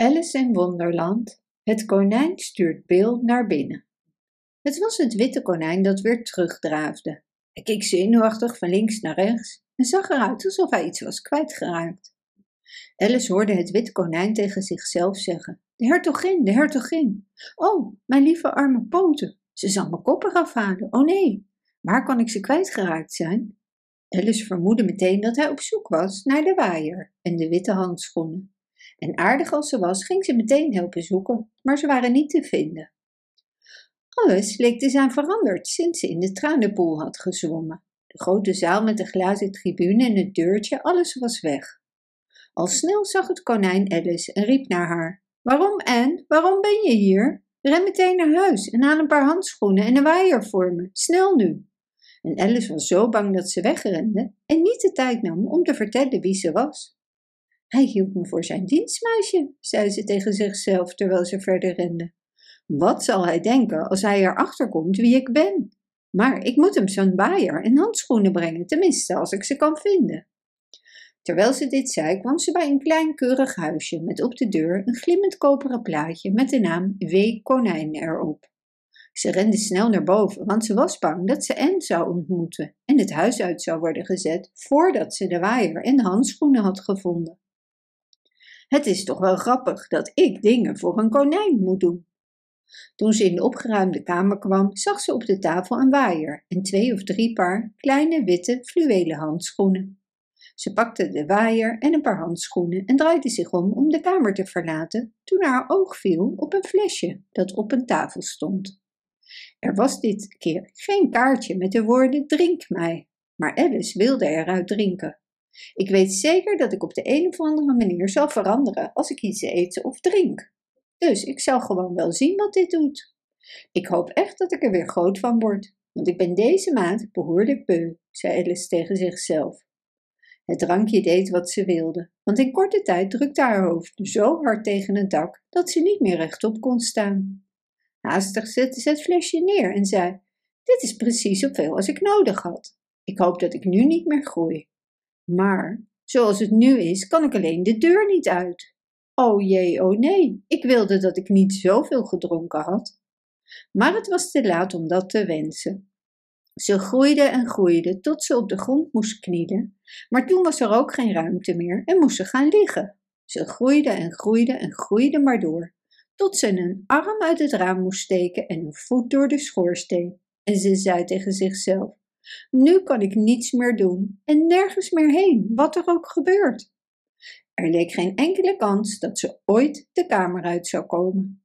Alice in Wonderland. Het konijn stuurt Bill naar binnen. Het was het witte konijn dat weer terugdraafde. Hij keek zenuwachtig van links naar rechts en zag eruit alsof hij iets was kwijtgeraakt. Alice hoorde het witte konijn tegen zichzelf zeggen: De hertogin, de hertogin. Oh, mijn lieve arme poten. Ze zal mijn kop eraf halen. Oh nee, waar kan ik ze kwijtgeraakt zijn? Alice vermoedde meteen dat hij op zoek was naar de waaier en de witte handschoenen. En aardig als ze was, ging ze meteen helpen zoeken, maar ze waren niet te vinden. Alles leek te zijn veranderd sinds ze in de tranenpoel had gezwommen. De grote zaal met de glazen tribune en het deurtje, alles was weg. Al snel zag het konijn Alice en riep naar haar: Waarom, Anne? Waarom ben je hier? Ren meteen naar huis en haal een paar handschoenen en een waaier voor me. Snel nu! En Alice was zo bang dat ze wegrende en niet de tijd nam om te vertellen wie ze was. Hij hield me voor zijn dienstmeisje, zei ze tegen zichzelf terwijl ze verder rende. Wat zal hij denken als hij erachter komt wie ik ben? Maar ik moet hem zo'n waaier en handschoenen brengen, tenminste als ik ze kan vinden. Terwijl ze dit zei, kwam ze bij een klein keurig huisje met op de deur een glimmend koperen plaatje met de naam W. Konijn erop. Ze rende snel naar boven, want ze was bang dat ze Anne zou ontmoeten en het huis uit zou worden gezet voordat ze de waaier en de handschoenen had gevonden. Het is toch wel grappig dat ik dingen voor een konijn moet doen. Toen ze in de opgeruimde kamer kwam, zag ze op de tafel een waaier en twee of drie paar kleine witte fluwelen handschoenen. Ze pakte de waaier en een paar handschoenen en draaide zich om om de kamer te verlaten toen haar oog viel op een flesje dat op een tafel stond. Er was dit keer geen kaartje met de woorden drink mij, maar Alice wilde eruit drinken. Ik weet zeker dat ik op de een of andere manier zal veranderen als ik iets eet of drink. Dus ik zal gewoon wel zien wat dit doet. Ik hoop echt dat ik er weer groot van word, want ik ben deze maand behoorlijk beu, zei Alice tegen zichzelf. Het drankje deed wat ze wilde, want in korte tijd drukte haar hoofd zo hard tegen het dak dat ze niet meer rechtop kon staan. Haastig zette ze het flesje neer en zei: Dit is precies zoveel als ik nodig had. Ik hoop dat ik nu niet meer groei. Maar zoals het nu is, kan ik alleen de deur niet uit. Oh jee, oh nee, ik wilde dat ik niet zoveel gedronken had. Maar het was te laat om dat te wensen. Ze groeide en groeide tot ze op de grond moest knielen, maar toen was er ook geen ruimte meer en moest ze gaan liggen. Ze groeide en groeide en groeide maar door, tot ze een arm uit het raam moest steken en een voet door de schoorsteen. En ze zei tegen zichzelf: Nu kan ik niets meer doen en nergens meer heen, wat er ook gebeurt. Er leek geen enkele kans dat ze ooit de kamer uit zou komen.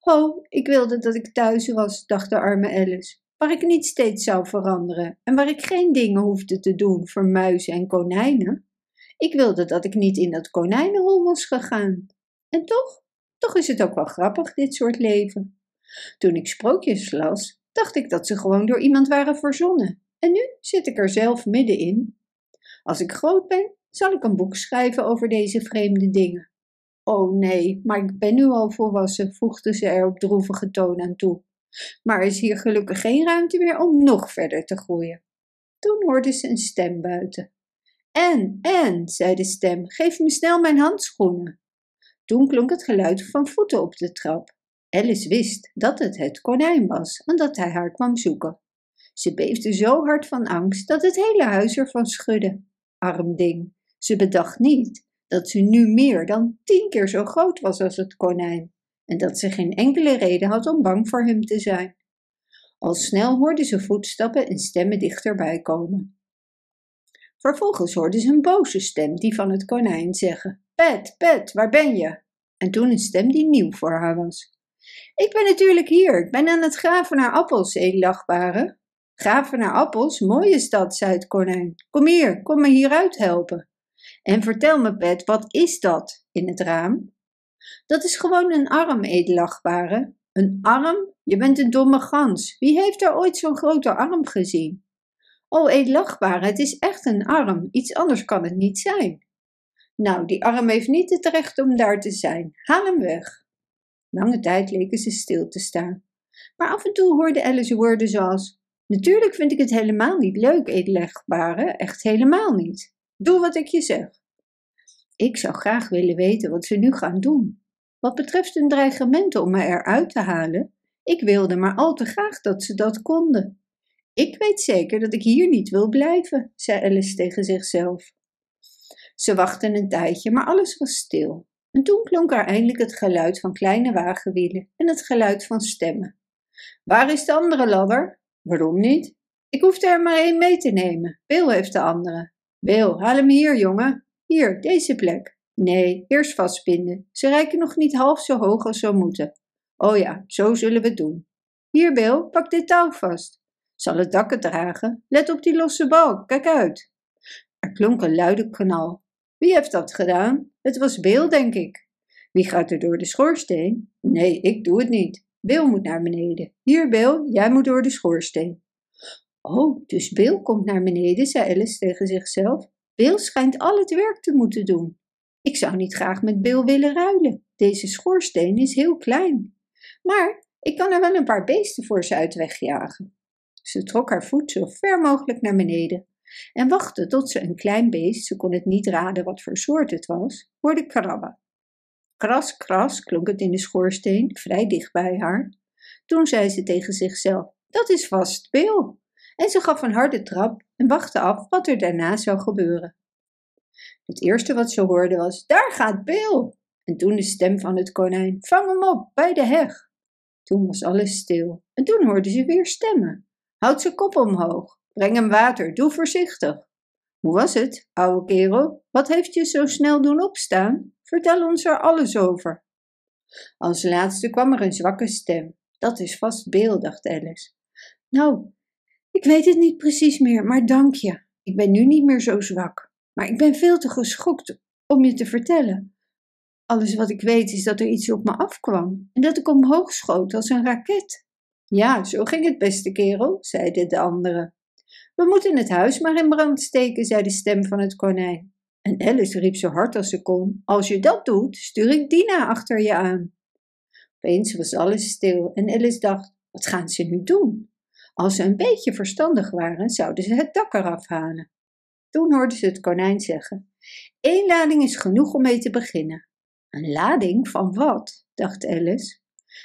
Oh, ik wilde dat ik thuis was, dacht de arme Alice, waar ik niet steeds zou veranderen en waar ik geen dingen hoefde te doen voor muizen en konijnen. Ik wilde dat ik niet in dat konijnenhol was gegaan. En toch, toch is het ook wel grappig, dit soort leven. Toen ik sprookjes las, dacht ik dat ze gewoon door iemand waren verzonnen. En nu zit ik er zelf middenin. Als ik groot ben, zal ik een boek schrijven over deze vreemde dingen. Oh nee, maar ik ben nu al volwassen, voegde ze er op droevige toon aan toe. Maar is hier gelukkig geen ruimte meer om nog verder te groeien. Toen hoorde ze een stem buiten. En, en, zei de stem, geef me snel mijn handschoenen. Toen klonk het geluid van voeten op de trap. Alice wist dat het het konijn was en dat hij haar kwam zoeken. Ze beefde zo hard van angst dat het hele huis ervan schudde. Arm ding, ze bedacht niet dat ze nu meer dan tien keer zo groot was als het konijn en dat ze geen enkele reden had om bang voor hem te zijn. Al snel hoorde ze voetstappen en stemmen dichterbij komen. Vervolgens hoorde ze een boze stem, die van het konijn, zeggen: Pet, Pet, waar ben je? En toen een stem die nieuw voor haar was. Ik ben natuurlijk hier, ik ben aan het graven naar appels, edelachtbare. Graven naar appels, mooie stad, zei het konijn. Kom hier, kom me hieruit helpen. En vertel me, Pet, wat is dat in het raam? Dat is gewoon een arm, edelachtbare. Een arm? Je bent een domme gans. Wie heeft er ooit zo'n grote arm gezien? O, edelachtbare, het is echt een arm. Iets anders kan het niet zijn. Nou, die arm heeft niet het recht om daar te zijn. Haal hem weg. Lange tijd leken ze stil te staan. Maar af en toe hoorde Alice woorden zoals: Natuurlijk vind ik het helemaal niet leuk, edelachtbare, echt helemaal niet. Doe wat ik je zeg. Ik zou graag willen weten wat ze nu gaan doen. wat betreft hun dreigementen om me eruit te halen, ik wilde maar al te graag dat ze dat konden. Ik weet zeker dat ik hier niet wil blijven, zei Alice tegen zichzelf. Ze wachtten een tijdje, maar alles was stil. En toen klonk er eindelijk het geluid van kleine wagenwielen en het geluid van stemmen. Waar is de andere ladder? Waarom niet? Ik hoefde er maar één mee te nemen. Bill heeft de andere. Bill, haal hem hier, jongen. Hier, deze plek. Nee, eerst vastbinden. Ze reiken nog niet half zo hoog als ze moeten. Oh ja, zo zullen we het doen. Hier, Bill, pak dit touw vast. Zal het dak het dragen? Let op die losse balk, kijk uit. Er klonk een luide knal. Wie heeft dat gedaan? Het was Bill, denk ik. Wie gaat er door de schoorsteen? Nee, ik doe het niet. Bill moet naar beneden. Hier, Bill, jij moet door de schoorsteen. Oh, dus Bill komt naar beneden, zei Alice tegen zichzelf. Bill schijnt al het werk te moeten doen. Ik zou niet graag met Bill willen ruilen. Deze schoorsteen is heel klein. Maar ik kan er wel een paar beesten voor ze uit wegjagen. Ze trok haar voet zo ver mogelijk naar beneden en wachtte tot ze een klein beest, ze kon het niet raden wat voor soort het was, hoorde krabben. Kras, kras klonk het in de schoorsteen, vrij dicht bij haar. Toen zei ze tegen zichzelf: Dat is vast Bill. En ze gaf een harde trap en wachtte af wat er daarna zou gebeuren. Het eerste wat ze hoorde was: Daar gaat Bill! En toen de stem van het konijn: Vang hem op bij de heg. Toen was alles stil en toen hoorde ze weer stemmen. Houd zijn kop omhoog. Breng hem water. Doe voorzichtig. Hoe was het, ouwe kerel? Wat heeft je zo snel doen opstaan? Vertel ons er alles over. Als laatste kwam er een zwakke stem. Dat is vast Beel, dacht Alice. Nou, ik weet het niet precies meer, maar dank je. Ik ben nu niet meer zo zwak. Maar ik ben veel te geschokt om je te vertellen. Alles wat ik weet is dat er iets op me afkwam en dat ik omhoog schoot als een raket. Ja, zo ging het, beste kerel, zeiden de anderen. We moeten het huis maar in brand steken, zei de stem van het konijn. En Alice riep zo hard als ze kon: Als je dat doet, stuur ik Dina achter je aan. Opeens was alles stil en Alice dacht: Wat gaan ze nu doen? Als ze een beetje verstandig waren, zouden ze het dak eraf halen. Toen hoorde ze het konijn zeggen: Eén lading is genoeg om mee te beginnen. Een lading van wat? dacht Alice.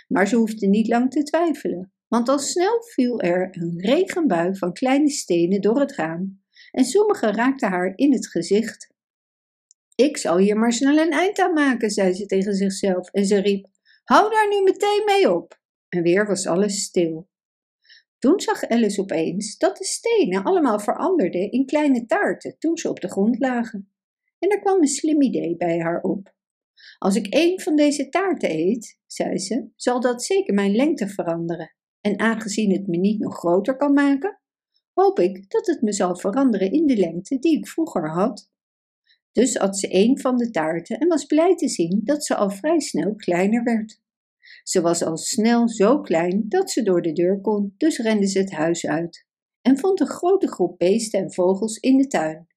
Maar ze hoefde niet lang te twijfelen want al snel viel er een regenbui van kleine stenen door het raam en sommige raakten haar in het gezicht. Ik zal hier maar snel een eind aan maken, zei ze tegen zichzelf en ze riep: Hou daar nu meteen mee op! En weer was alles stil. Toen zag Alice opeens dat de stenen allemaal veranderden in kleine taarten toen ze op de grond lagen. En er kwam een slim idee bij haar op. Als ik één van deze taarten eet, zei ze, zal dat zeker mijn lengte veranderen. En aangezien het me niet nog groter kan maken, hoop ik dat het me zal veranderen in de lengte die ik vroeger had. Dus at ze een van de taarten en was blij te zien dat ze al vrij snel kleiner werd. Ze was al snel zo klein dat ze door de deur kon, dus rende ze het huis uit en vond een grote groep beesten en vogels in de tuin.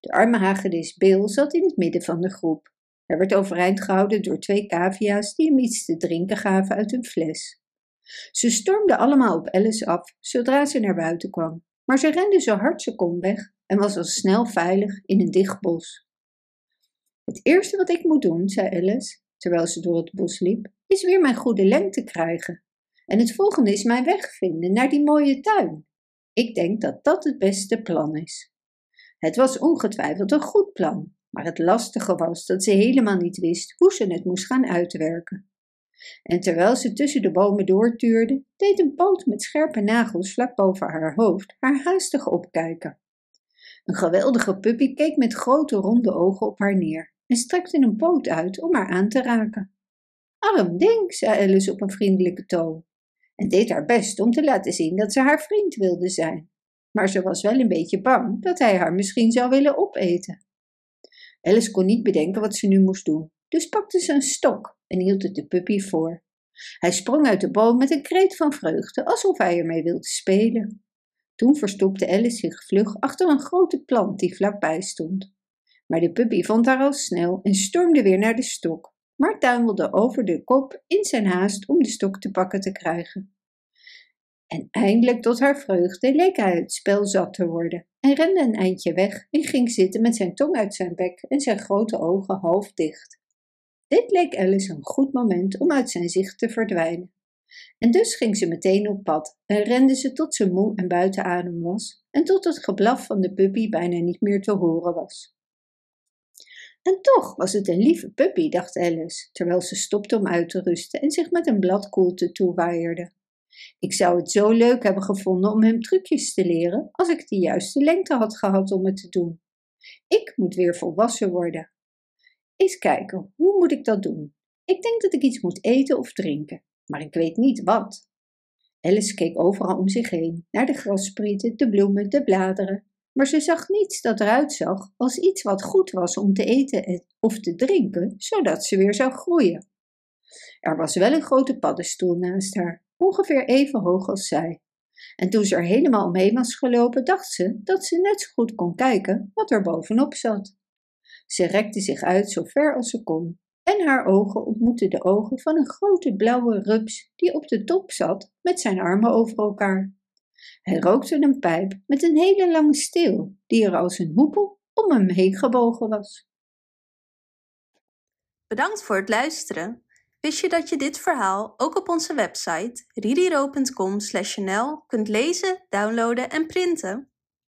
De arme hagedis Bill zat in het midden van de groep. Hij werd overeind gehouden door twee cavia's die hem iets te drinken gaven uit een fles. Ze stormden allemaal op Alice af zodra ze naar buiten kwam, maar ze rende zo hard ze kon weg en was al snel veilig in een dicht bos. Het eerste wat ik moet doen, zei Alice, terwijl ze door het bos liep, is weer mijn goede lengte krijgen. En het volgende is mijn weg vinden naar die mooie tuin. Ik denk dat dat het beste plan is. Het was ongetwijfeld een goed plan, maar het lastige was dat ze helemaal niet wist hoe ze het moest gaan uitwerken. En terwijl ze tussen de bomen doortuurde, deed een poot met scherpe nagels vlak boven haar hoofd haar haastig opkijken. Een geweldige puppy keek met grote ronde ogen op haar neer en strekte een poot uit om haar aan te raken. Arm ding, zei Alice op een vriendelijke toon, en deed haar best om te laten zien dat ze haar vriend wilde zijn. Maar ze was wel een beetje bang dat hij haar misschien zou willen opeten. Alice kon niet bedenken wat ze nu moest doen, dus pakte ze een stok en hield het de puppy voor. Hij sprong uit de boom met een kreet van vreugde, alsof hij ermee wilde spelen. Toen verstopte Alice zich vlug achter een grote plant die vlakbij stond. Maar de puppy vond haar al snel en stormde weer naar de stok, maar tuimelde over de kop in zijn haast om de stok te pakken te krijgen. En eindelijk tot haar vreugde leek hij het spel zat te worden en rende een eindje weg en ging zitten met zijn tong uit zijn bek en zijn grote ogen half dicht. Dit leek Alice een goed moment om uit zijn zicht te verdwijnen. En dus ging ze meteen op pad en rende ze tot ze moe en buiten adem was en tot het geblaf van de puppy bijna niet meer te horen was. En toch was het een lieve puppy, dacht Alice, terwijl ze stopte om uit te rusten en zich met een bladkoelte toewaaierde. Ik zou het zo leuk hebben gevonden om hem trucjes te leren als ik de juiste lengte had gehad om het te doen. Ik moet weer volwassen worden. Eens kijken, hoe moet ik dat doen? Ik denk dat ik iets moet eten of drinken, maar ik weet niet wat. Alice keek overal om zich heen, naar de grassprieten, de bloemen, de bladeren, maar ze zag niets dat eruit zag als iets wat goed was om te eten of te drinken, zodat ze weer zou groeien. Er was wel een grote paddenstoel naast haar, ongeveer even hoog als zij. En toen ze er helemaal omheen was gelopen, dacht ze dat ze net zo goed kon kijken wat er bovenop zat. Ze rekte zich uit zo ver als ze kon, en haar ogen ontmoetten de ogen van een grote blauwe rups die op de top zat met zijn armen over elkaar. Hij rookte een pijp met een hele lange steel, die er als een hoepel om hem heen gebogen was. Bedankt voor het luisteren. Wist je dat je dit verhaal ook op onze website ririro.com/nl kunt lezen, downloaden en printen?